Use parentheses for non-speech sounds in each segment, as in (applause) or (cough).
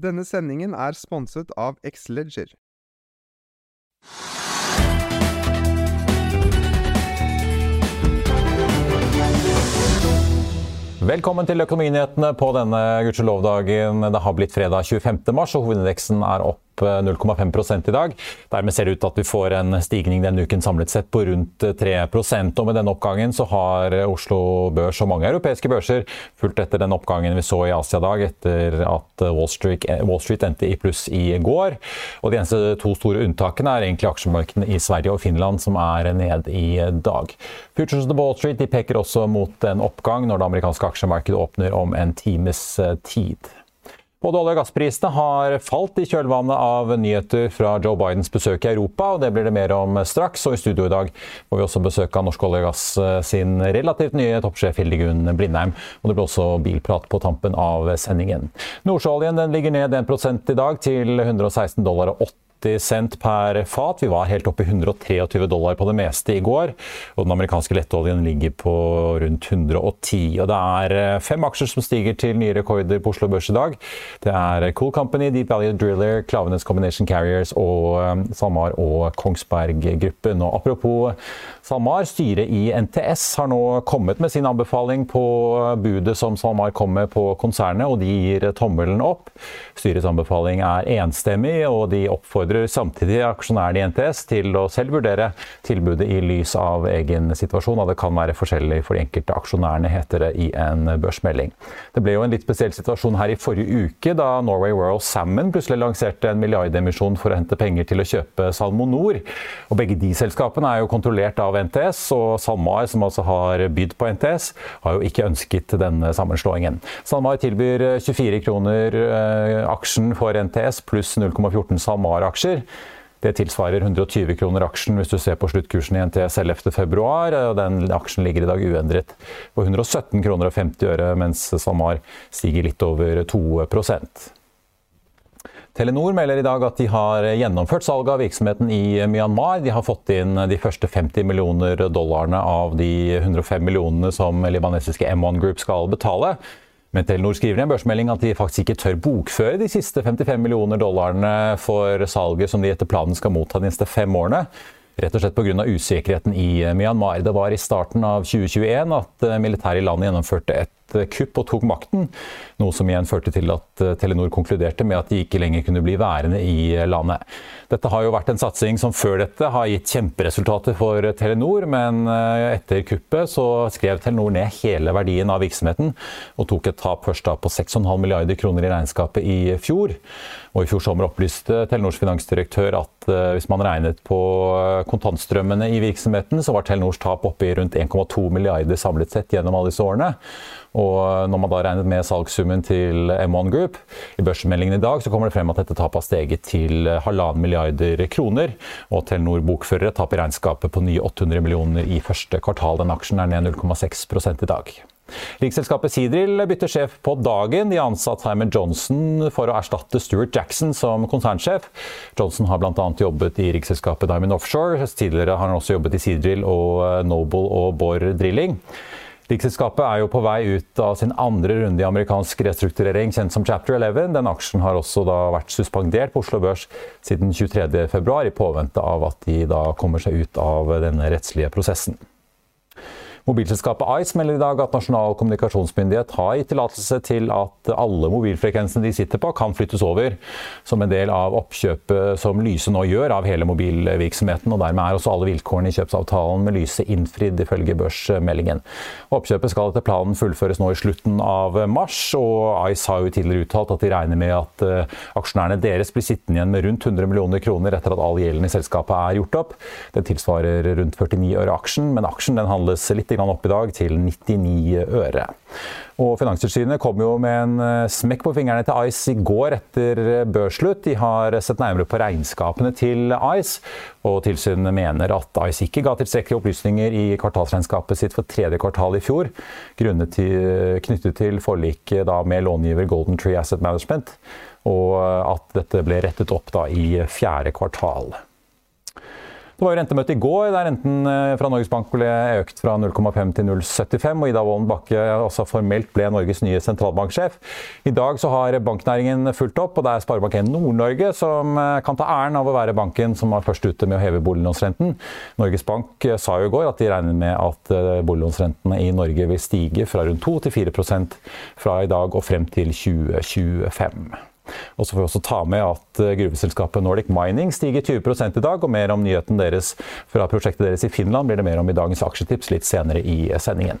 Denne sendingen er sponset av Xleger. Velkommen til Økonominyhetene på denne gudskjelovdagen. Det har blitt fredag 25. mars, og hovedindeksen er opp 0,5 i dag. Dermed ser det ut til at vi får en stigning denne uken samlet sett på rundt 3% og Med denne oppgangen så har Oslo Børs og mange europeiske børser fulgt etter den oppgangen vi så i Asia-dag etter at Wall Street, Wall Street endte i pluss i går. Og De eneste to store unntakene er egentlig aksjemarkedene i Sverige og Finland som er ned i dag. Futures på Wall Street peker også mot en oppgang når det amerikanske aksjemarkedet åpner om en times tid. Både olje- og gassprisene har falt i kjølvannet av nyheter fra Joe Bidens besøk i Europa, og det blir det mer om straks. Og i studio i dag får vi også besøk av Norsk olje og gass sin relativt nye toppsjef Hildegunn Blindheim. Og det blir også bilprat på tampen av sendingen. Nordsjøoljen ligger ned 1 i dag til 116 dollar og 80 80 cent per fat. Vi var helt oppe i 123 dollar på det meste i går. Og den amerikanske lettoljen ligger på rundt 110. Og det er eh, fem aksjer som stiger til nye rekorder på Oslo Børs i dag. Det er Cool Company, Deep Value Driller, Klavenes Combination Carriers og eh, SalMar og Kongsberg Gruppen. Og apropos SalMar, styret i NTS har nå kommet med sin anbefaling på budet som SalMar kom med på konsernet, og de gir tommelen opp. Styrets anbefaling er enstemmig, og de oppfordrer oppfordrer samtidig aksjonærene i NTS til å selv vurdere tilbudet i lys av egen situasjon. og Det kan være forskjellig for de enkelte aksjonærene, heter det i en børsmelding. Det ble jo en litt spesiell situasjon her i forrige uke, da Norway Royal Salmon plutselig lanserte en milliardemisjon for å hente penger til å kjøpe SalmoNor. Og Begge de selskapene er jo kontrollert av NTS, og SalMar, som altså har bydd på NTS, har jo ikke ønsket denne sammenslåingen. SalMar tilbyr 24 kroner eh, aksjen for NTS pluss 0,14 SalMar-aksjer aksjer. Det tilsvarer 120 kroner aksjen hvis du ser på sluttkursen i NTS 11.2. og Den aksjen ligger i dag uendret på 117 kroner og 50 øre, mens SalMar stiger litt over 2% Telenor melder i dag at de har gjennomført salget av virksomheten i Myanmar. De har fått inn de første 50 millioner dollarene av de 105 millionene som libanesiske M1 Group skal betale. Men Telenor skriver i en børsmelding at de faktisk ikke tør bokføre de siste 55 millioner dollarene for salget som de etter planen skal motta de neste fem årene. Rett og slett pga. usikkerheten i Myanmar. Det var i starten av 2021 at militæret i landet gjennomførte et kupp og tok makten. Noe som igjen førte til at eh, Telenor konkluderte med at de ikke lenger kunne bli værende i landet. Dette har jo vært en satsing som før dette har gitt kjemperesultater for Telenor, men eh, etter kuppet så skrev Telenor ned hele verdien av virksomheten og tok et tap først da på 6,5 milliarder kroner i regnskapet i fjor. Og I fjor sommer opplyste Telenors finansdirektør at hvis man regnet på kontantstrømmene i virksomheten, så var Telenors tap oppe i rundt 1,2 milliarder samlet sett gjennom alle disse årene. Og når man da regnet med salgssummen til M1 Group, i børsmeldingen i dag så kommer det frem at dette tapet har steget til halvannen milliarder kroner. Og Telenor-bokførere taper regnskapet på nye 800 millioner i første kvartal. Den aksjen er ned 0,6% i dag. Riksselskapet Sidril bytter sjef på dagen. De har ansatt Simon Johnson for å erstatte Stuart Jackson som konsernsjef. Johnson har bl.a. jobbet i riksselskapet Diamond Offshore. Tidligere har han også jobbet i Sidril og Noble og Borr Drilling. Riksselskapet er jo på vei ut av sin andre runde i amerikansk restrukturering, kjent som Chapter 11. Den aksjen har også vært suspendert på Oslo Børs siden 23.2, i påvente av at de da kommer seg ut av denne rettslige prosessen. Mobilselskapet Ice melder i dag at Nasjonal kommunikasjonsmyndighet har gitt tillatelse til at alle mobilfrekvensene de sitter på, kan flyttes over som en del av oppkjøpet som Lyse nå gjør av hele mobilvirksomheten. og Dermed er også alle vilkårene i kjøpsavtalen med Lyse innfridd, ifølge børsmeldingen. Oppkjøpet skal etter planen fullføres nå i slutten av mars, og Ice har jo tidligere uttalt at de regner med at eh, aksjonærene deres blir sittende igjen med rundt 100 millioner kroner etter at all gjelden i selskapet er gjort opp. Den tilsvarer rundt 49 øre aksjen, men aksjen den handles litt opp i dag til 99 øre. Og Finanstilsynet kom jo med en eh, smekk på fingrene til Ice i går etter børsslutt. De har sett nærmere på regnskapene til Ice, og tilsynet mener at Ice ikke ga tilstrekkelige opplysninger i kvartalsregnskapet sitt for tredje kvartal i fjor, til, knyttet til forliket med långiver Golden Tree Asset Management, og at dette ble rettet opp i fjerde kvartal. Det var jo rentemøte i går der renten eh, fra Norges Bank ble økt fra 0,5 til 0,75. og Ida Wolden Bakke også formelt ble Norges nye sentralbanksjef. I dag så har banknæringen fulgt opp, og det er Sparebank1 Nord-Norge som eh, kan ta æren av å være banken som var først ute med å heve boliglånsrenten. Norges Bank eh, sa jo i går at de regner med at boliglånsrentene i Norge vil stige fra rundt 2 til 4 fra i dag og frem til 2025. Og så får vi også ta med at eh, gruveselskapet Nordic Mining stiger 20% i dag. Og mer om nyheten deres fra prosjektet deres i Finland blir det mer om i dagens aksjetips litt senere i sendingen.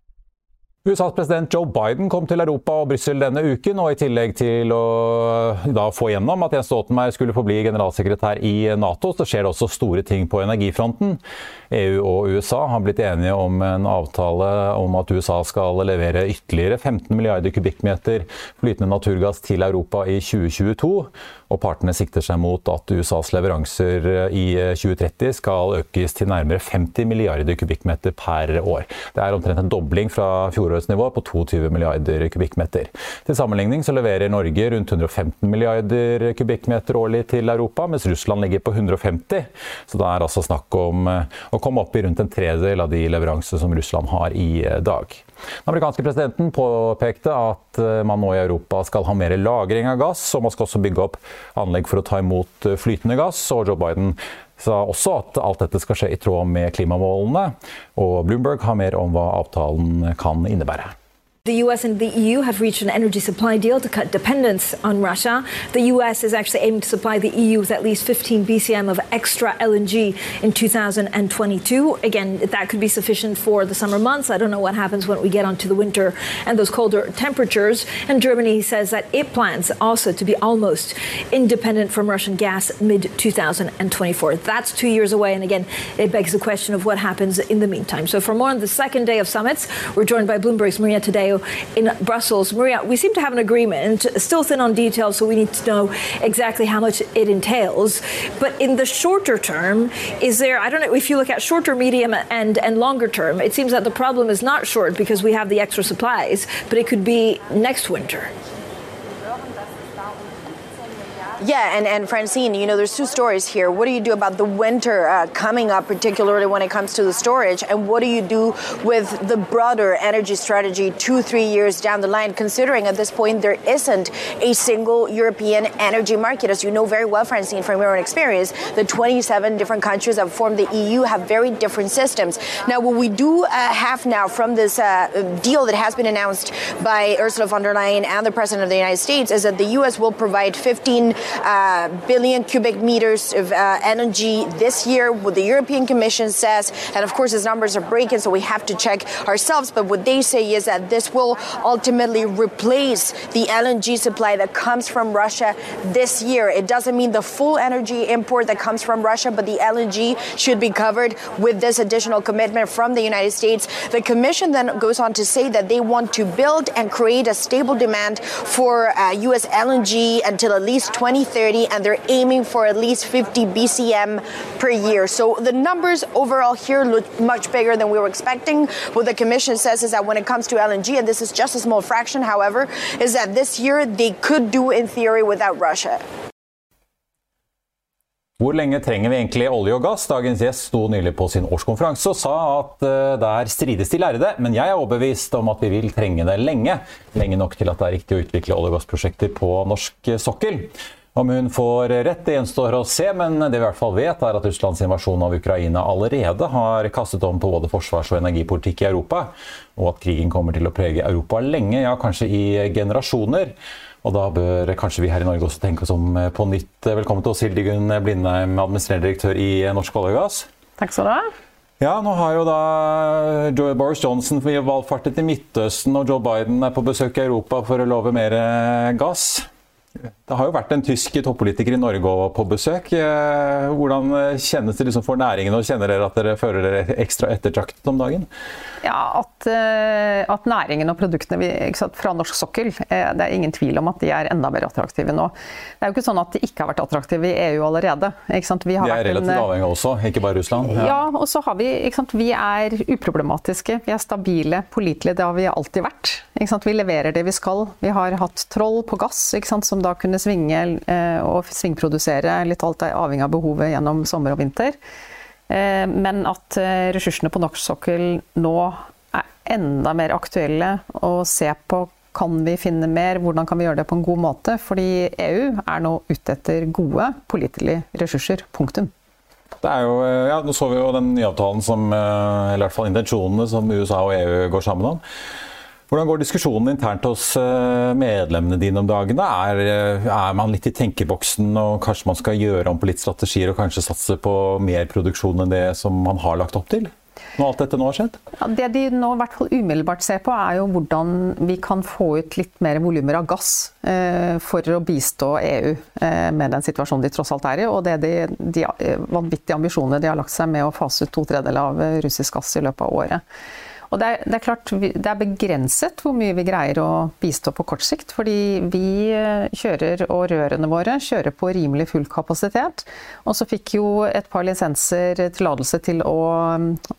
USAs president Joe Biden kom til Europa og Brussel denne uken, og i tillegg til å da få gjennom at Jens Stoltenberg skulle forbli generalsekretær i Nato, så skjer det også store ting på energifronten. EU og USA har blitt enige om en avtale om at USA skal levere ytterligere 15 milliarder kubikkmeter flytende naturgass til Europa i 2022. Og partene sikter seg mot at USAs leveranser i 2030 skal økes til nærmere 50 milliarder kubikkmeter per år. Det er omtrent en dobling fra fjorårets på 22 milliarder kubikkmeter. Til sammenligning så leverer Norge rundt 115 milliarder kubikkmeter årlig til Europa, mens Russland ligger på 150. Så det er altså snakk om eh, å komme opp i rundt en tredel av de leveransene som Russland har i eh, dag. Den amerikanske presidenten påpekte at eh, man nå i Europa skal ha mer lagring av gass, og man skal også bygge opp anlegg for å ta imot flytende gass. Og Joe Biden sa også at alt dette skal skje i tråd med klimamålene. Og Bloomberg har mer om hva avtalen kan innebære. The US and the EU have reached an energy supply deal to cut dependence on Russia. The US is actually aiming to supply the EU with at least 15 BCM of extra LNG in 2022. Again, that could be sufficient for the summer months. I don't know what happens when we get onto the winter and those colder temperatures. And Germany says that it plans also to be almost independent from Russian gas mid 2024. That's two years away. And again, it begs the question of what happens in the meantime. So, for more on the second day of summits, we're joined by Bloomberg's Maria today in Brussels. Maria, we seem to have an agreement, still thin on details, so we need to know exactly how much it entails. But in the shorter term, is there, I don't know, if you look at shorter, medium, and, and longer term, it seems that the problem is not short because we have the extra supplies, but it could be next winter. Yeah, and, and Francine, you know, there's two stories here. What do you do about the winter uh, coming up, particularly when it comes to the storage? And what do you do with the broader energy strategy two, three years down the line, considering at this point there isn't a single European energy market? As you know very well, Francine, from your own experience, the 27 different countries that form the EU have very different systems. Now, what we do uh, have now from this uh, deal that has been announced by Ursula von der Leyen and the President of the United States is that the U.S. will provide 15 uh, billion cubic meters of uh, energy this year, what the European Commission says. And of course, these numbers are breaking, so we have to check ourselves. But what they say is that this will ultimately replace the LNG supply that comes from Russia this year. It doesn't mean the full energy import that comes from Russia, but the LNG should be covered with this additional commitment from the United States. The Commission then goes on to say that they want to build and create a stable demand for uh, U.S. LNG until at least 20 2030, and they're aiming for at least 50 BCM per year. So the numbers overall here look much bigger than we were expecting. What the Commission says is that when it comes to LNG, and this is just a small fraction, however, is that this year they could do in theory without Russia. Hvor lenge trenger vi egentlig olje og gass? Dagens gjest sto nylig på sin årskonferanse og sa at uh, der strides de lærde, men jeg er overbevist om at vi vil trenge det lenge. Lenge nok til at det er riktig å utvikle olje- og gassprosjekter på norsk sokkel. Om hun får rett, det gjenstår å se, men det vi i hvert fall vet, er at Russlands invasjon av Ukraina allerede har kastet om på både forsvars- og energipolitikk i Europa, og at krigen kommer til å prege Europa lenge, ja kanskje i generasjoner. Og da bør kanskje vi her i Norge også tenke oss om eh, på nytt. Velkommen til oss, Hildegunn Blindheim, administrerende direktør i Norsk olje og gass. Takk skal du ha. Ja, nå har jo da Joe Boris Johnson valgfartet til Midtøsten, og Joe Biden er på besøk i Europa for å love mer gass. Det har jo vært en tysk toppolitiker i Norge på besøk. Eh, hvordan kjennes det liksom for næringen, og kjenner dere at dere føler dere ekstra ettertraktet om dagen? Ja, at, eh, at næringen og produktene sant, fra norsk sokkel, eh, det er ingen tvil om at de er enda mer attraktive nå. Det er jo ikke sånn at de ikke har vært attraktive i EU allerede. Vi er relativt en, avhengige også, ikke bare Russland? Ja, ja og så har vi sant, Vi er uproblematiske, vi er stabile, pålitelige. Det har vi alltid vært. Vi leverer det vi skal. Vi har hatt troll på gass, ikke sant, som da kunne svinge eh, og svingprodusere, litt alt avhengig av behovet gjennom sommer og vinter. Eh, men at eh, ressursene på norsk sokkel nå er enda mer aktuelle å se på kan vi finne mer, hvordan kan vi gjøre det på en god måte? Fordi EU er nå ute etter gode pålitelige ressurser. Punktum. Jo, ja, Nå så vi jo den nye avtalen som, eller i hvert fall intensjonene som USA og EU går sammen om. Hvordan går diskusjonen internt hos eh, medlemmene dine om dagene? Er, eh, er, man litt i tenkeboksen og kanskje man skal gjøre om på litt strategier og kanskje satse på mer produksjon enn det som man har lagt opp til? Når alt dette nå har skjedd? Ja, det de nå i hvert fall umiddelbart ser på, er jo hvordan vi kan få ut litt mer volumer av gass eh, for å bistå EU eh, med den situasjonen de tross alt er i, og det de, de eh, vanvittige ambisjonene de har lagt seg med å fase ut to tredjedeler av russisk gass i løpet av året. Og det er, det er, klart det er begrenset hvor mye vi greier å bistå på kort sikt. Fordi vi eh, kjører, og rørene våre kjører på rimelig full kapasitet. Og så fikk jo et par lisenser tillatelse til å,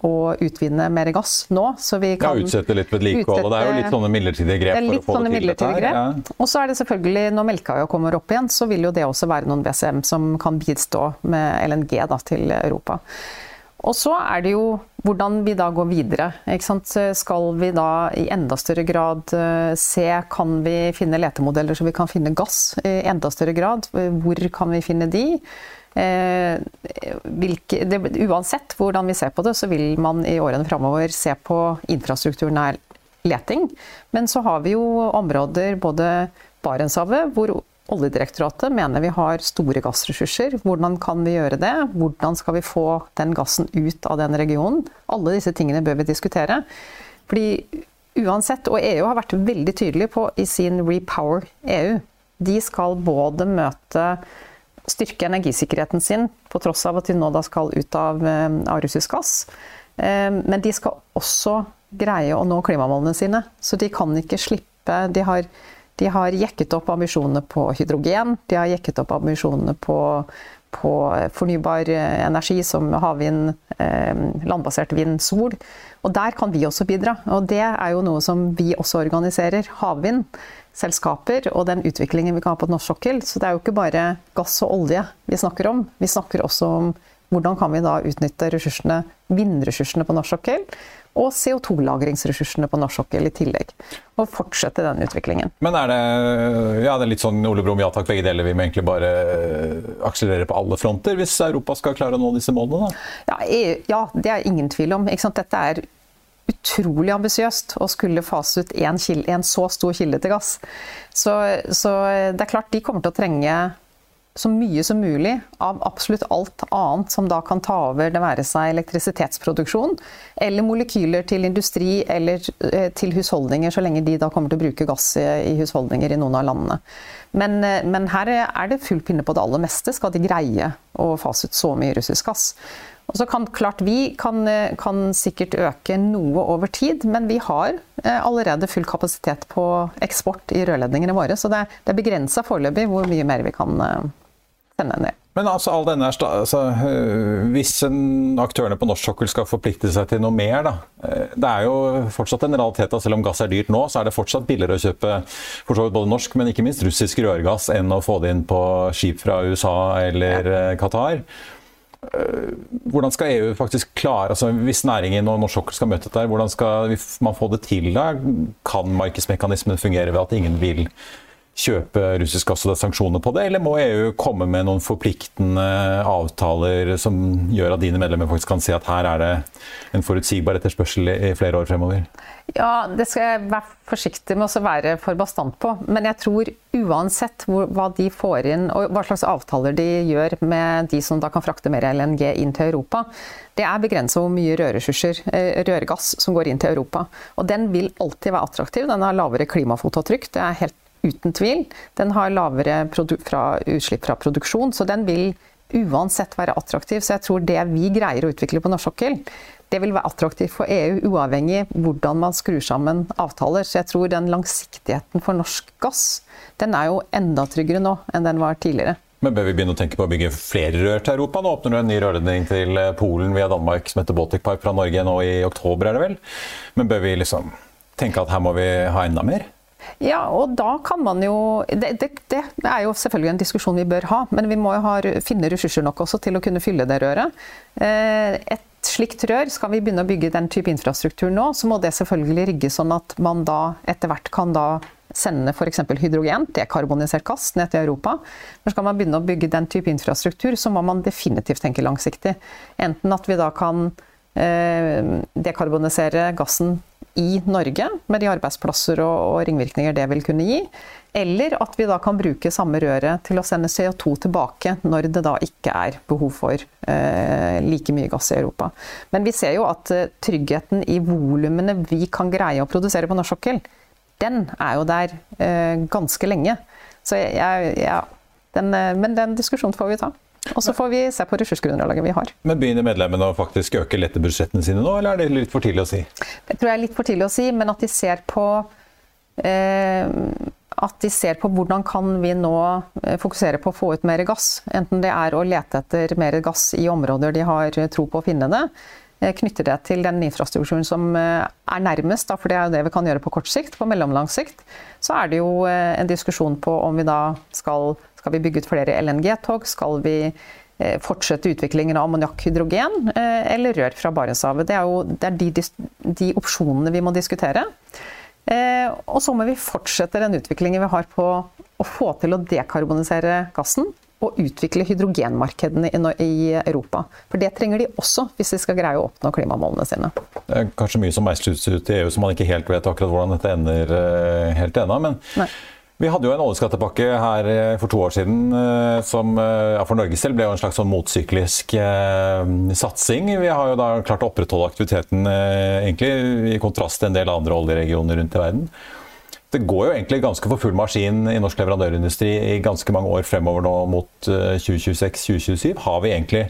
å, utvinne mer gass nå. Så vi kan ja, utsette litt vedlikeholdet. Det er jo litt sånne midlertidige grep det er litt for å få det til her. Ja. Og så er det selvfølgelig, når Melkøya kommer opp igjen, så vil jo det også være noen BCM som kan bistå med LNG da, til Europa. Og så er det jo hvordan vi da går videre. Skal vi da i enda større grad eh, se Kan vi finne letemodeller så vi kan finne gass i enda større grad? Hvor kan vi finne de? Eh, hvilke, det, uansett hvordan vi ser på det, så vil man i årene framover se på infrastrukturnær leting. Men så har vi jo områder, både Barentshavet, hvor Oljedirektoratet mener vi har store gassressurser. Hvordan kan vi gjøre det? Hvordan skal vi få den gassen ut av den regionen? Alle disse tingene bør vi diskutere. Fordi uansett, og EU har vært veldig tydelig på i sin Repower EU, de skal både møte styrke energisikkerheten sin, på tross av at de nå da skal ut av, eh, av russisk gass. Eh, men de skal også greie å nå klimamålene sine. Så de kan ikke slippe De har de har jekket opp ambisjonene på hydrogen, de har jekket opp ambisjonene på, på fornybar energi som havvind, eh, landbasert vind, sol. Og der kan vi også bidra. Og det er jo noe som vi også organiserer. Havvind. Selskaper og den utviklingen vi kan ha på norsk sokkel. Så det er jo ikke bare gass og olje vi snakker om. Vi snakker også om hvordan kan vi da utnytte ressursene, vindressursene på norsk sokkel og CO2-lagringsressursene på norsk sokkel i tillegg. Og fortsette den utviklingen. Men er det, ja, det er litt sånn Ole Brumm, ja takk, begge deler. Vi må egentlig bare eh, akselerere på alle fronter hvis Europa skal klare å nå disse målene? Da. Ja, EU, ja, det er ingen tvil om. Dette er utrolig ambisiøst å skulle fase ut en, kilde, en, så stor kilde til gass. Så, så det er klart de kommer til å trenge så mye som mulig av absolutt alt annet som da kan ta over, det være seg elektrisitetsproduksjon eller molekyler til industri eller eh, til husholdninger, så lenge de da kommer til å bruke gass i husholdninger i noen av landene. Men, eh, men her er det full pinne på det aller meste, skal de greie å fase ut så mye russisk gass. Og så kan klart Vi kan, eh, kan, sikkert øke noe over tid, men vi har allerede full kapasitet på eksport i rørledningene våre. Så det, det er begrensa foreløpig hvor mye mer vi kan sende ned. Men altså, all denne, altså, øh, hvis aktørene på norsk sokkel skal forplikte seg til noe mer, da. Øh, det er jo fortsatt en realitet at selv om gass er dyrt nå, så er det fortsatt billigere å kjøpe for så vidt både norsk, men ikke minst russisk rørgass enn å få det inn på skip fra USA eller ja. Qatar. Hvordan skal EU faktisk klare altså Hvis næringen og norsk sokkel skal møte dette, hvordan skal man få det til da? Kan markedsmekanismen fungere ved at ingen vil kjøpe russisk gass og det er sanksjoner på det, eller må EU komme med noen forpliktende avtaler som gjør at dine medlemmer faktisk kan se at her er det en forutsigbar etterspørsel i flere år fremover? Ja, det skal jeg være forsiktig med å være for bastant på. Men jeg tror uansett hvor, hva de får inn, og hva slags avtaler de gjør med de som da kan frakte mer LNG inn til Europa, det er begrensa hvor mye rørressurser, eh, rørgass, som går inn til Europa. Og den vil alltid være attraktiv. Den har lavere klimafotavtrykk. Det er helt uten tvil. Den har lavere fra utslipp fra produksjon, så den vil uansett være attraktiv. Så jeg tror det vi greier å utvikle på norsk sokkel, det vil være attraktivt for EU, uavhengig hvordan man skrur sammen avtaler. Så jeg tror den langsiktigheten for norsk gass, den er jo enda tryggere nå enn den var tidligere. Men Bør vi begynne å tenke på å bygge flere rør til Europa? Nå åpner du en ny rørledning til Polen via Danmark som heter Baltic Pipe fra Norge nå i oktober, er det vel? Men bør vi liksom tenke at her må vi ha enda mer? Ja, og da kan man jo det, det, det, er jo selvfølgelig en diskusjon vi bør ha, men vi må jo ha, finne ressurser nok også til å kunne fylle det røret. Eh, et slikt rør, skal vi begynne å bygge den type infrastruktur nå, så må det selvfølgelig rigges sånn at man da etter hvert kan da sende f.eks. hydrogen, dekarbonisert gass, ned til Europa. Når skal man begynne å bygge den type infrastruktur, så må man definitivt tenke langsiktig. Enten at vi da kan eh, dekarbonisere gassen i Norge, med de arbeidsplasser og, og, ringvirkninger det vil kunne gi. Eller at vi da kan bruke samme røret til å sende CO2 tilbake når det da ikke er behov for eh, like mye gass i Europa. Men vi ser jo at eh, tryggheten i volumene vi kan greie å produsere på norsk sokkel, den er jo der eh, ganske lenge. Så jeg, ja, den, eh, men den diskusjonen får vi ta. Og så får vi se på ressursgrunnlaget vi har. Men Begynner medlemmene å faktisk øke lettebudsjettene sine nå, eller er det litt for tidlig å si? Det tror jeg er litt for tidlig å si, men at de ser på eh, at de ser på hvordan kan vi nå eh, fokusere på å få ut mer gass. Enten det er å lete etter mer gass i områder de har tro på å finne det. Eh, knytter det til den infrastrukturen som eh, er nærmest, for det er jo det vi kan gjøre på kort sikt. På mellomlang sikt så er det jo en diskusjon på om vi da skal skal vi bygge ut flere LNG-tog? Skal vi eh, fortsette utviklingen av ammoniakk-hydrogen eh, eller rør fra Barentshavet? Det er jo det er de, de, opsjonene vi må diskutere. Eh, og så må vi fortsette den utviklingen vi har på å få til å dekarbonisere gassen og utvikle hydrogenmarkedene i Europa. For det trenger de også hvis de skal greie å oppnå klimamålene sine. Det er kanskje mye som meisles ut i EU som man ikke helt vet akkurat hvordan dette ender helt ennå. Men Nei. Vi hadde jo en oljeskattepakke her eh, for to år siden eh, som eh, ja, for Norges del ble jo en slags sånn motsyklisk eh, satsing. Vi har jo da klart å opprettholde aktiviteten eh, egentlig i kontrast til en del andre oljeregioner rundt i verden. Det går jo egentlig ganske for full maskin i norsk leverandørindustri i ganske mange år fremover nå mot 2026-2027. Har vi egentlig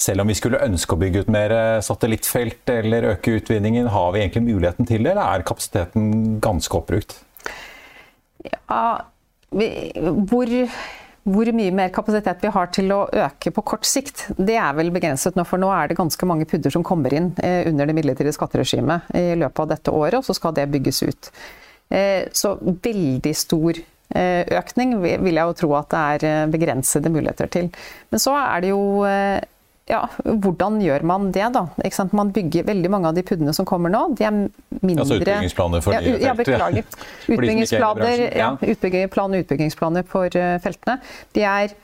selv om vi skulle ønske å bygge ut mer satellittfelt eller øke utvinningen, har vi egentlig muligheten til det, eller er kapasiteten ganske oppbrukt? Ja, hvor, hvor, mye mer kapasitet vi har til å øke på kort sikt, det er vel begrenset nå. For nå er det ganske mange pudder som kommer inn eh, under det midlertidige skatteregimet i løpet av dette året, og så skal det bygges ut. Eh, så veldig stor eh, økning vil jeg jo tro at det er begrensede muligheter til. Men så er det jo ja, hvordan gjør man det, da? Man bygger veldig mange av de puddene som kommer nå. De er mindre Altså utbyggingsplaner for nye ja, beklager. (laughs) Utbyggingsplaner, ja, utbyggingsplan utbyggingsplaner for eh, feltene. De er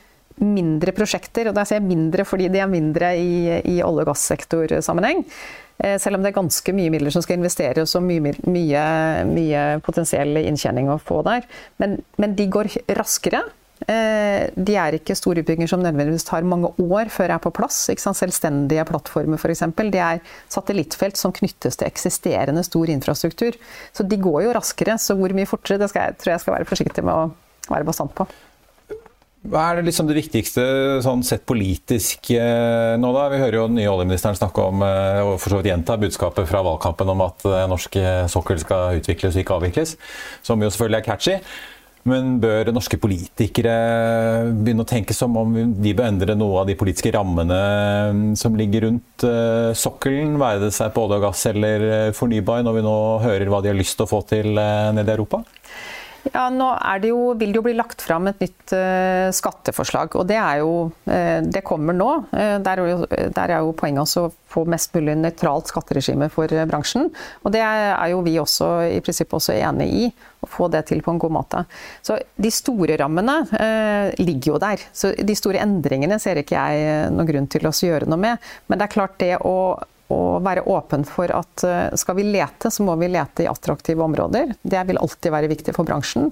mindre prosjekter, og da sier jeg mindre fordi de er mindre i, i olje- og gassektorsammenheng. Eh, selv om det er ganske mye midler som skal investeres og mye, mye, mye potensiell inntjening å få der. Men, men de går raskere. Eh, de er ikke store utbygginger som nødvendigvis tar mange år før er på plass. Selvstendige plattformer f.eks. De er satellittfelt som knyttes til eksisterende stor infrastruktur. Så de går jo raskere. Så hvor mye fortere, det jeg, tror jeg skal være forsiktig med å være bastant på. Hva er det, liksom det viktigste sånn sett politisk eh, nå, da? Vi hører jo den nye oljeministeren snakke om, eh, og for så vidt gjenta budskapet fra valgkampen om at norsk sokkel skal utvikles og ikke avvikles. Som jo selvfølgelig er catchy. Men bør norske politikere begynne å tenke som om de bør endre noe av de politiske rammene som ligger rundt sokkelen, være det seg på olje og gass eller fornybar, når vi nå hører hva de har lyst til å få til nede i Europa? Ja, Nå det jo, vil det jo bli lagt fram et nytt uh, skatteforslag. og Det, jo, uh, det kommer nå. Uh, der, er jo, der, er jo poenget å få mest mulig nøytralt skatteregime for bransjen. og Det er jo vi også i prinsippet også enig i. Å få det til på en god måte. Så De store rammene ligger jo der. så De store endringene ser ikke jeg noen grunn til å gjøre noe med. Men det er klart det å å være åpen for at eh, skal vi lete, så må vi lete i attraktive områder. Det vil alltid være viktig for bransjen.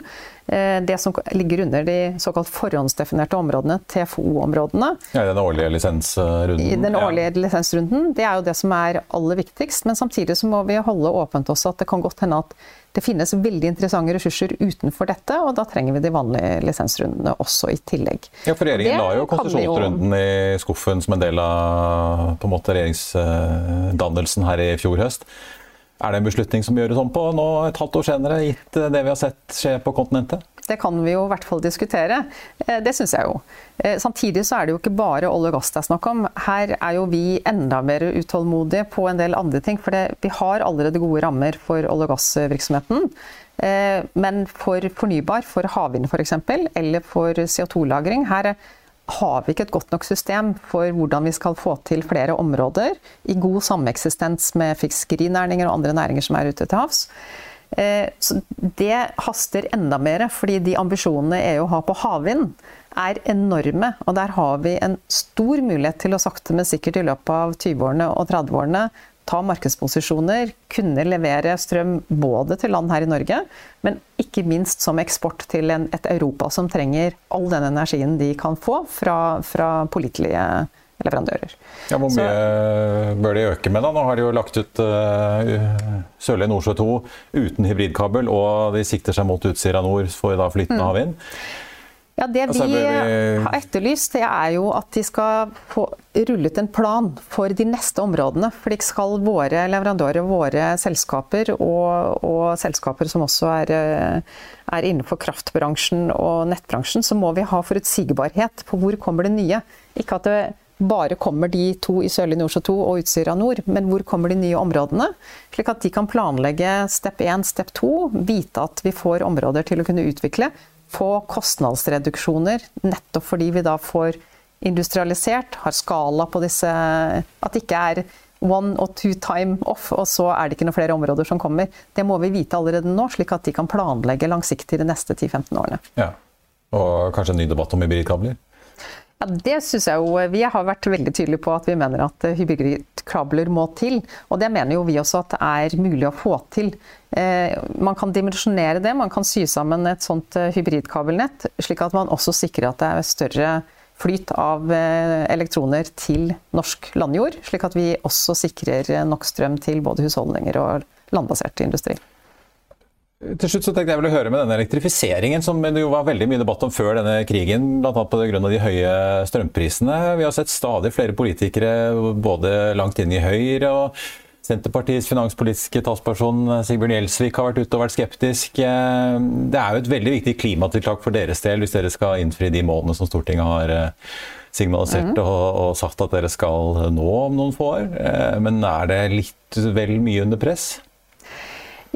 Eh, det som ligger under de såkalt forhåndsdefinerte områdene, TFO-områdene Ja, Den årlige lisensrunden? I den årlige ja. lisensrunden. Det er jo det som er aller viktigst. Men samtidig så må vi holde åpent også at det kan godt hende at det finnes veldig interessante ressurser utenfor dette, og da trenger vi de vanlige lisensrundene også i tillegg. Ja, for Regjeringen la jo konsesjonsrunden i skuffen som en del av på en måte regjeringsdannelsen her i fjor høst. Er det en beslutning som gjøres om på nå et halvt år senere, gitt det vi har sett skje på kontinentet? Det kan vi jo i hvert fall diskutere. Eh, det syns jeg jo. Eh, samtidig så er det jo ikke bare olje og gass det er snakk om. Her er jo vi enda mer utålmodige på en del andre ting. For vi har allerede gode rammer for olje- og gassvirksomheten. Eh, men for fornybar, for havvind f.eks., eller for CO2-lagring, her har vi ikke et godt nok system for hvordan vi skal få til flere områder i god sameksistens med fiskerinæringer og andre næringer som er ute til havs. Eh, så det haster enda mer, fordi de ambisjonene EU har på havvind er enorme. Og der har vi en stor mulighet til å sakte, men sikkert i løpet av 20-årene og 30-årene ta markedsposisjoner, kunne levere strøm både til land her i Norge, men ikke minst som eksport til en, et Europa som trenger all den energien de kan få fra, fra pålitelige leverandører. Ja, hvor mye Så, bør de øke med? da? Nå har de jo lagt ut uh, Sørlige Nordsjø 2 uten hybridkabel, og de sikter seg mot Utsira nord for da flytende mm. havvind. Ja, Det vi har etterlyst, det er jo at de skal få rullet en plan for de neste områdene. For de skal våre leverandører, våre selskaper og, og selskaper som også er, eh, er, innenfor kraftbransjen og nettbransjen, så må vi ha forutsigbarhet på hvor kommer det nye. Ikke at det bare kommer de to i Sørlige Nordsjø 2 og Utsira nord, men hvor kommer de nye områdene? Slik at de kan planlegge step 1, step 2, vite at vi får områder til å kunne utvikle. Få kostnadsreduksjoner, nettopp fordi vi da får industrialisert, har skala på disse At det ikke er one or two time off, og så er det ikke noen flere områder som kommer. Det må vi vite allerede nå, slik at de kan planlegge langsiktig de neste 10-15 årene. Ja. Og kanskje en ny debatt om hybridkabler? Ja, det synes jeg jo. Vi har vært veldig tydelige på at vi mener at hybridkabler må til. Og det mener jo vi også at det er mulig å få til. Eh, man kan dimensjonere det, man kan sy sammen et sånt eh, hybridkabelnett, slik at man også sikrer at det er større flyt av eh, elektroner til norsk landjord. Slik at vi også sikrer nok strøm til både husholdninger og landbasert industri. Til slutt så tenkte jeg vel å høre med denne elektrifiseringen, som det jo var veldig mye debatt om før denne krigen, bl.a. pga. de høye strømprisene. Vi har sett stadig flere politikere både langt inn i Høyre og Senterpartiets finanspolitiske talsperson Sigbjørn Gjelsvik har vært ute og vært skeptisk. Det er jo et veldig viktig klimatiltak for deres del hvis dere skal innfri de målene som Stortinget har eh, signalisert mm. og, og, sagt at dere skal nå om noen få år. Eh, men er det litt vel mye under press?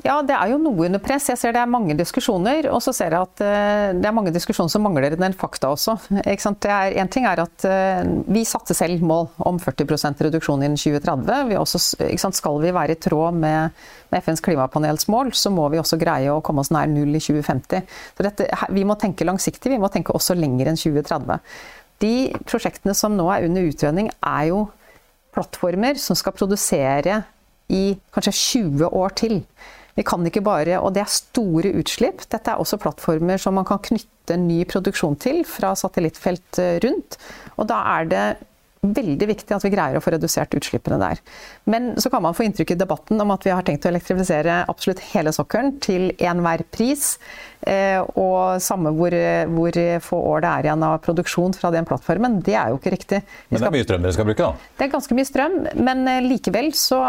Ja, det er jo noe under press. Jeg ser det er mange diskusjoner. Og så ser jeg at eh, det er mange diskusjoner som mangler den fakta også. En ting er at eh, vi satte selv mål om 40% reduksjon innen 2030. Vi også, skal vi være i tråd med, med, FNs klimapanels mål, så må vi også greie å komme oss nær null i 2050. Så dette, vi må tenke langsiktig. Vi må tenke også lenger enn 2030. De prosjektene som nå er under utredning, er jo plattformer som skal produsere i kanskje 20 år til. Vi kan ikke bare, og det er store utslipp. Dette er også plattformer som man kan knytte ny produksjon til fra satellittfelt eh, rundt. Og da er det veldig viktig at vi greier å få redusert utslippene der. Men så kan man få inntrykk i debatten om at vi har tenkt å elektrifisere absolutt hele sokkelen til enhver pris. Eh, og samme hvor, hvor, få år det er igjen av produksjon fra den plattformen. Det er jo ikke riktig. Men det er mye strøm dere skal bruke, da? Det er ganske mye strøm. Men eh, likevel så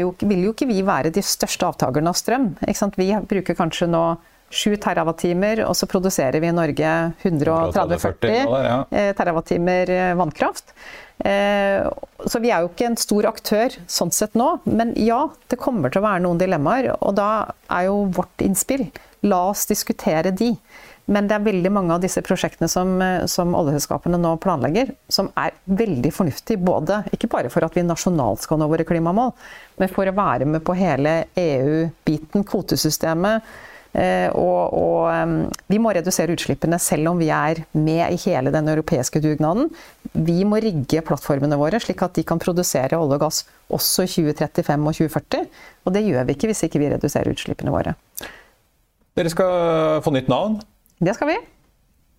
jo, vil jo ikke vi være de største avtakerne av strøm. Vi bruker kanskje nå 7 TWh, og så produserer vi i Norge 130-40 ja. TWh vannkraft. Så vi er jo ikke en stor aktør sånn sett nå, men ja, det kommer til å være noen dilemmaer. Og da er jo vårt innspill la oss diskutere de. Men det er veldig mange av disse prosjektene som, som oljeselskapene nå planlegger, som er veldig fornuftige. Både, ikke bare for at vi nasjonalt skal nå våre klimamål, men for å være med på hele EU-biten, kvotesystemet. Eh, og, og, vi må redusere utslippene selv om vi er med i hele den europeiske dugnaden. Vi må rigge plattformene våre slik at de kan produsere olje og gass også i 2035 og 2040. Og det gjør vi ikke hvis ikke vi reduserer utslippene våre. Dere skal få nytt navn. Det skal vi.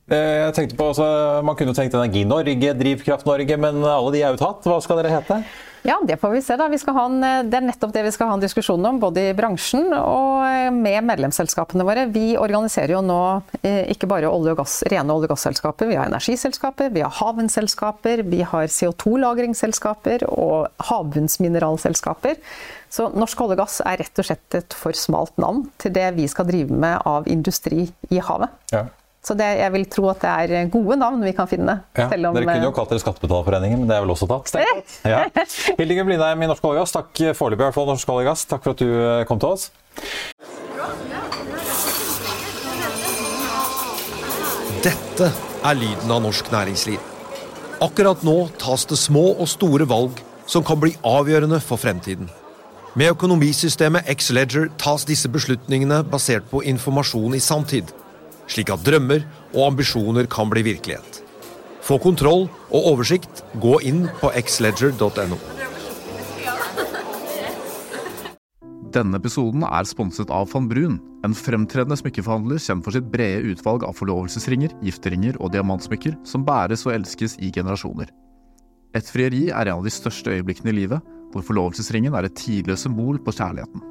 Eh, jeg tenkte på, altså, Man kunne tenkt Energi Norge, Drivkraft Norge, men alle de er jo tatt. Hva skal dere hete? Ja, Det får vi se. da. Vi en, eh, det er nettopp det vi skal ha en diskusjon om, både i bransjen og eh, med medlemsselskapene våre. Vi organiserer jo nå ikke bare olje og gass, rene olje- og gasselskaper. Vi har energiselskaper, vi har havvindselskaper, vi har CO2-lagringsselskaper og havbunnsmineralselskaper. Så norsk olje og gass er rett og slett et for smalt navn til det vi skal drive med av industri i havet. Ja. Så det, jeg vil tro at det er gode navn vi kan finne. Ja, om, dere kunne jo kalt dere Skattebetalerforeningen, men det er vel også tatt? Ja. Hildinger Blindheim i Norsk olje og gass, takk foreløpig i hvert fall Norsk olje og gass. Takk for at du eh, kom til oss. Dette er lyden av norsk næringsliv. Akkurat nå tas det små og store valg som kan bli avgjørende for fremtiden. Med økonomisystemet X-Leger tas disse beslutningene basert på informasjon i sanntid, slik at drømmer og ambisjoner kan bli virkelighet. Få kontroll og oversikt, gå inn på xledger.no. Denne episoden er sponset av van Brun, en fremtredende smykkeforhandler kjent for sitt brede utvalg av forlovelsesringer, gifteringer og diamantsmykker som bæres og elskes i generasjoner. Et frieri er en av de største øyeblikkene i livet, hvor forlovelsesringen er et tidløst symbol på kjærligheten.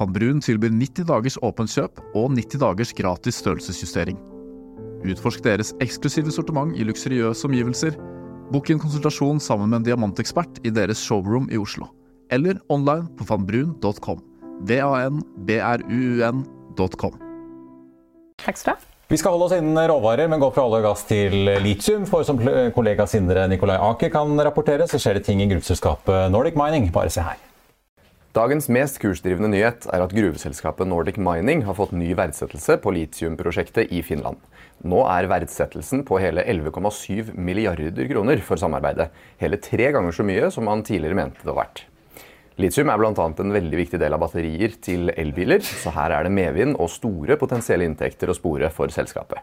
Van Brun tilbyr 90 dagers åpent kjøp og 90 dagers gratis størrelsesjustering. Utforsk deres eksklusive sortiment i luksuriøse omgivelser. Bok en konsultasjon sammen med en diamantekspert i deres showroom i Oslo. Eller online på vanbrun.com. V-a-n-b-r-u-u-n.com. Takk skal du ha. Vi skal holde oss innen råvarer, men gå fra olje og gass til litium. For som kollega Sindre Nikolai Aker kan rapportere, så skjer det ting i gruveselskapet Nordic Mining. Bare se her. Dagens mest kursdrivende nyhet er at gruveselskapet Nordic Mining har fått ny verdsettelse på litiumprosjektet i Finland. Nå er verdsettelsen på hele 11,7 milliarder kroner for samarbeidet. Hele tre ganger så mye som man tidligere mente det var verdt. Litium er bl.a. en veldig viktig del av batterier til elbiler, så her er det medvind og store potensielle inntekter å spore for selskapet.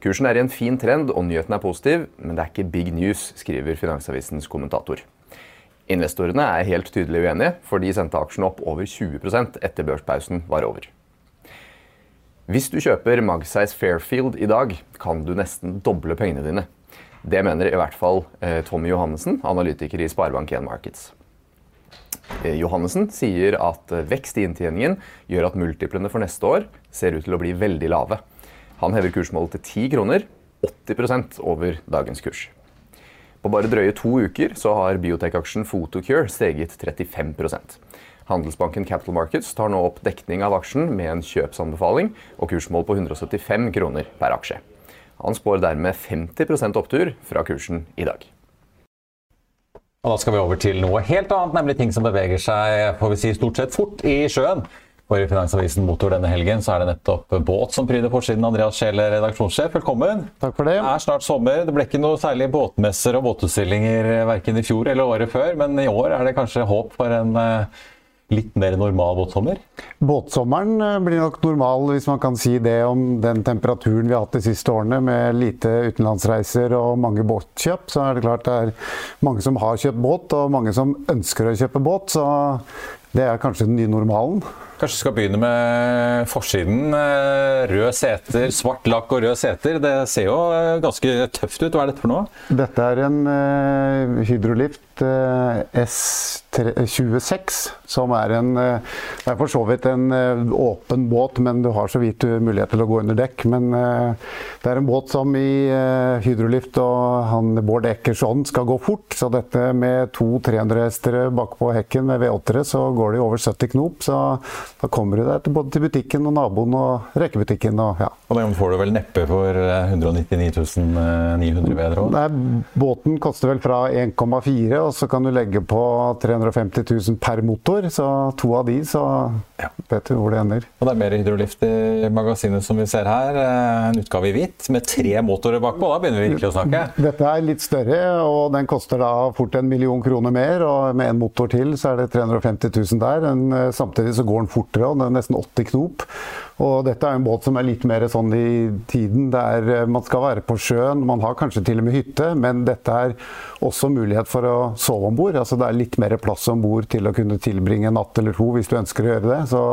Kursen er i en fin trend, og nyheten er positiv, men det er ikke big news, skriver Finansavisens kommentator. Investorene er helt tydelig uenige, for de sendte aksjene opp over 20% etter børspausen var over. Hvis du kjøper Magseis Fairfield i dag, kan du nesten doble pengene dine. Det mener i hvert fall eh, Tommy Johannessen, analytiker i Sparebank1 Markets. Eh, Johannessen sier at eh, vekst i inntjeningen gjør at multiplene for neste år ser ut til å bli veldig lave. Han hever kursmålet til 10 kroner, 80% over dagens kurs. På bare drøye to uker så har biotech-aksjen Photocure steget 35% Handelsbanken Capital Markets tar nå opp dekning av aksjen med en kjøpsanbefaling og kursmål på 175 kroner per aksje. Han spår dermed 50% opptur fra kursen i dag. Og da skal vi over til noe helt annet, nemlig ting som beveger seg får vi si, stort sett fort i sjøen. For i Finansavisen Motor denne helgen så er det nettopp båt som pryder forsiden. Andreas Scheel, redaksjonssjef, velkommen. Takk for Det Det er snart sommer. Det ble ikke noe særlig båtmesser og båtutstillinger verken i fjor eller året før, men i år er det kanskje håp for en eh, litt mer normal båtsommer? Båtsommeren eh, blir nok normal, hvis man kan si det om den temperaturen vi har hatt de siste årene, med lite utenlandsreiser og mange båtkjøp. Så er det klart det er mange som har kjøpt båt, og mange som ønsker å kjøpe båt. Så det er kanskje den nye normalen. Kanskje skal begynne med forsiden. Eh, rød seter, svart lakk og rød seter. Det ser jo eh, ganske tøft ut. Hva er dette for noe? Dette er en uh, Hydrolift uh, S26, som er en uh, Det er for så vidt en åpen båt, men du har så vidt mulighet til å gå under dekk. Men det er en båt som i Hydrolift og han Bård Eckersson skal gå fort. Så dette med to 300-hestere bakpå hekken med V8-ere, så går det over 70 knop. Så da kommer du deg både til butikken og naboen og rekebutikken. Og, ja. og den får du vel neppe for 199 900 bedre òg? Båten koster vel fra 1,4, og så kan du legge på 350 000 per motor. Så to av de, så ja. vet du hvor det ender. Og det er mer hydrolift i magasinet som vi ser her. Eh, en utgave i hvitt med tre motorer bakpå. Da begynner vi virkelig å snakke. Dette er litt større, og den koster da fort en million kroner mer. Og med en motor til så er det 350 000 der. Eh, samtidig så går den fortere, den er nesten 80 knop. Og dette er en båt som er litt mer sånn i tiden der eh, man skal være på sjøen. Man har kanskje til og med hytte, men dette er også mulighet for å sove om bord. Altså det er litt mer plass om bord til å kunne tilbringe en natt eller to hvis du ønsker å gjøre det. Så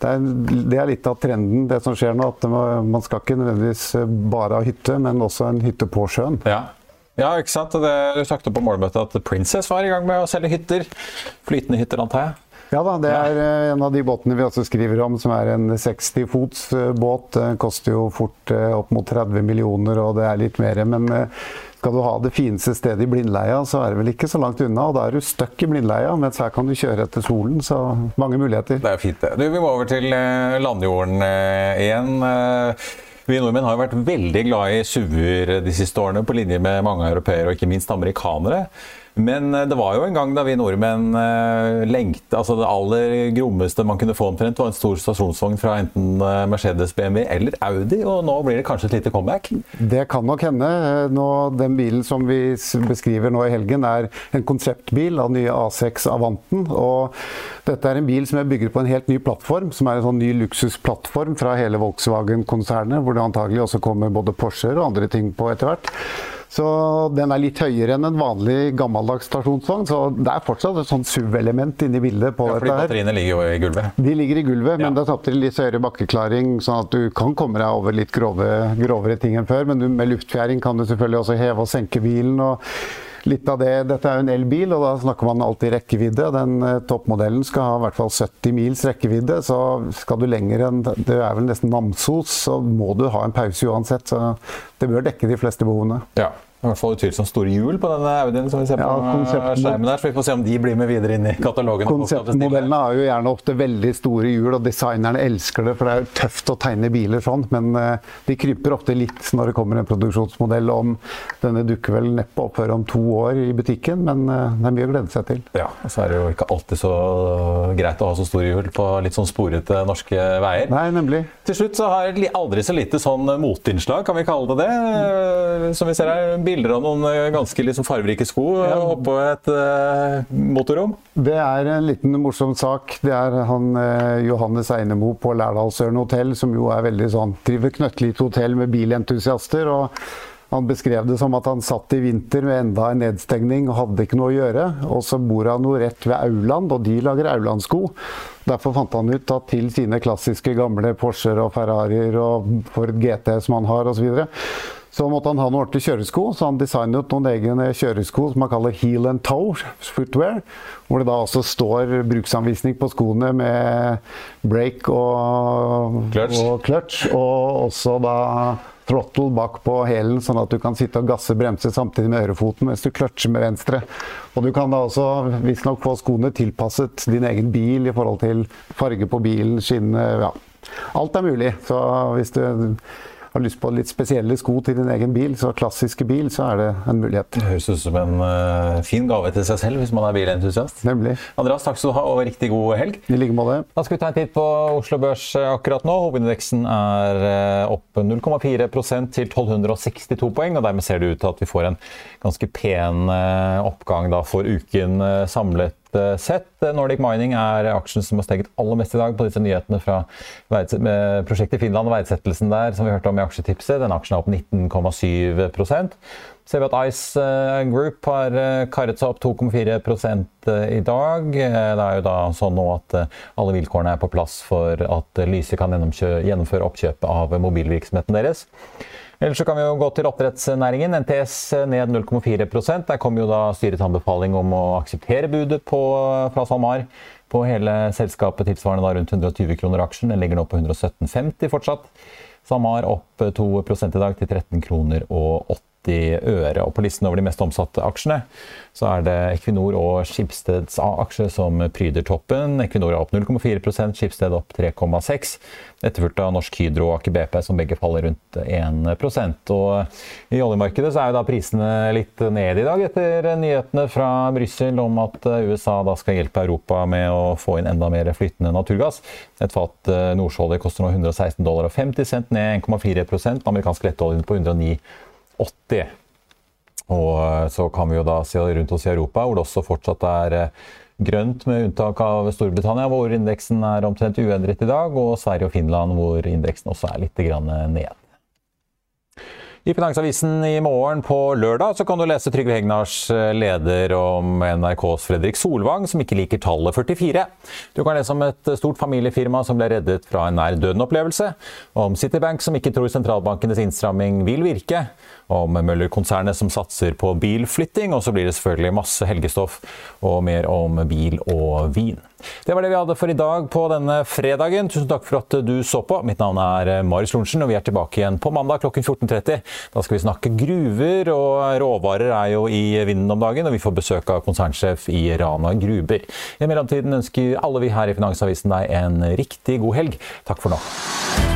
det er, det er, litt av trenden, det som skjer nå. At man skal ikke nødvendigvis bare ha hytte, men også en hytte på sjøen. Ja. Ja, ikke sant. Det, du snakket på målmøtet at Princess var i gang med å selge hytter. Flytende hytter, antar jeg? Ja da, det er eh, en av de båtene vi også skriver om, som er en 60 fots eh, båt. Den koster jo fort eh, opp mot 30 millioner, og det er litt mer. Men skal du ha det fineste stedet i Blindleia, så er det vel ikke så langt unna. Og da er du stuck i Blindleia, mens her kan du kjøre etter solen. Så mange muligheter. Det er fint, det. Du, vi må over til landjorden igjen. Vi nordmenn har vært veldig glad i SUV-er de siste årene, på linje med mange europeere og ikke minst amerikanere. Men eh, det var jo en gang da vi nordmenn eh, lengte altså Det aller grommeste man kunne få omtrent, var en stor stasjonsvogn fra enten eh, Mercedes, BMW eller Audi. Og nå blir det kanskje et lite comeback? Det kan nok hende. Nå, den bilen som vi beskriver nå i helgen, er en konseptbil av nye A6 Avanten. og dette er en bil som er bygget på en helt ny plattform, som er en sånn ny luksusplattform fra hele Volkswagen-konsernet, hvor det antagelig også kommer både Porscher og andre ting på etter hvert. Så den er litt høyere enn en vanlig gammeldags stasjonsvogn. Så det er fortsatt et sånt SUV-element inni bildet. på ja, fordi Batteriene ligger jo i gulvet? De ligger i gulvet, ja. men det er samtidig litt høyere bakkeklaring, sånn at du kan komme deg over litt grove, grovere ting enn før. Men du, med luftfjæring kan du selvfølgelig også heve og senke bilen. og litt av det, Dette er jo en elbil, og da snakker man alltid rekkevidde. Den eh, toppmodellen skal ha i hvert fall 70 mils rekkevidde. Så skal du lenger enn det er vel nesten Namsos, så må du ha en pause uansett. Så det bør dekke de fleste behovene. Ja. I hvert fall utvilsomt store hjul på denne Audien som vi ser på ja, skjermen der, så vi får se om de blir med videre inn i katalogen. Konseptmodellene har jo gjerne ofte veldig store hjul, og designerne elsker det, for det er jo tøft å tegne biler sånn, men uh, de kryper ofte litt når det kommer en produksjonsmodell om Denne dukker vel neppe opp før om to år i butikken, men uh, det er mye å glede seg til. Ja, og så er det jo ikke alltid så greit å ha så store hjul på litt sånn sporete norske veier. Nei, nemlig. Til slutt så har jeg aldri så lite sånn motinnslag, kan vi kalle det det, som vi ser her bilder av noen eh, ganske liksom fargerike sko eh, ja. oppå et uh, motorrom? Det er en liten morsom sak. Det er han eh, Johannes Einemo på Lærdalsøren hotell, som jo er veldig sånn driver knøttlite hotell med bilentusiaster. og han beskrev det som at han satt i vinter med enda en nedstengning og hadde ikke noe å gjøre. Og så bor han jo rett ved Auland, og de lager Auland-sko. Derfor fant han ut at til sine klassiske gamle Porscher og Ferrarier og Ford GT som han har osv., så, så måtte han ha noen ordentlige kjøresko, så han designet noen egne kjøresko som han kaller heel and toe footwear. Hvor det da også står bruksanvisning på skoene med brake og clutch. og clutch. Og også da throttle bak på hælen, sånn at du kan sitte og gasse bremse samtidig med ørefoten mens du clutcher med venstre. Og du kan da også visstnok få skoene tilpasset din egen bil i forhold til farge på bilen, skinne ja. Alt er mulig. Så hvis du har lyst på litt spesielle sko til din egen bil, så klassiske bil, så er det en mulighet. Det høres ut som en uh, fin gave til seg selv hvis man er bilentusiast. Nemlig. Andreas, takk skal du ha, og riktig god helg. I like måte. Da skal vi ta en titt på Oslo Børs eh, akkurat nå. Hovedindeksen er uh, opp 0,4% til 1262 poeng, og dermed ser det ut til at vi får en ganske pen uh, oppgang da, for uken samlet sett. Nordic Mining er aksjen som har steget aller mest i dag på disse nyhetene fra prosjektet i Finland og verdsettelsen der, som vi hørte om i aksjetipset. Den aksjen er opp 19,7 ser vi at Ice eh, Group har karet karret seg opp 2,4 i dag. Det er jo da sånn nå at alle vilkårene er på plass for at Lyse kan gjennomføre oppkjøpet av mobilvirksomheten deres. Ellers så kan vi jo gå til oppdrettsnæringen. NTS ned 0,4% Der kom jo da styrets anbefaling om å akseptere budet på, fra SalMar på hele selskapet, tilsvarende da rundt 120 kroner aksjen. Den ligger nå på 117,50 fortsatt. SalMar opp 2 i dag til 13 kroner og 80 øre. Og på listen over de mest omsatte aksjene så er det Equinor og Skipsteds A-aksje som pryder toppen. Equinor er opp 0,4% Skipsted opp 3,6 etterfulgt av Norsk Hydro og Aker BP, som begge faller rundt 1 Og I oljemarkedet så er jo da prisene litt ned i dag etter nyhetene fra Brussel om at USA da skal hjelpe Europa med å få inn enda mer flytende naturgass. Et fat eh, nordsjøolje koster nå 116 dollar og 50 cent, ned 1,4% Amerikansk lettolje på 109 80. Og eh, så kan vi jo da se rundt oss i Europa, hvor det også fortsatt er eh, grønt, med unntak av Storbritannia, hvor indeksen er omtrent uendret i dag, og Sverige og Finland, hvor indeksen også er litt ned. I Finansavisen i morgen på lørdag så kan du lese Trygve Hegnars eh, leder om NRKs Fredrik Solvang, som ikke liker tallet 44. Du kan lese om et stort familiefirma som ble reddet fra en nær døden-opplevelse, om Citibank som ikke tror sentralbankenes innstramming vil virke, om Møller-konsernet som satser på bilflytting, og så blir det selvfølgelig masse helgestoff og mer om bil og vin. Det var det vi hadde for i dag på denne fredagen. Tusen takk for at du så på. Mitt navn er Marius Lorentzen, og vi er tilbake igjen på mandag klokken 14.30. Da skal vi snakke gruver, og råvarer er jo i vinden om dagen, og vi får besøk av konsernsjef i Rana Gruber. I mellomtiden ønsker alle vi her i Finansavisen deg en riktig god helg. Takk for nå.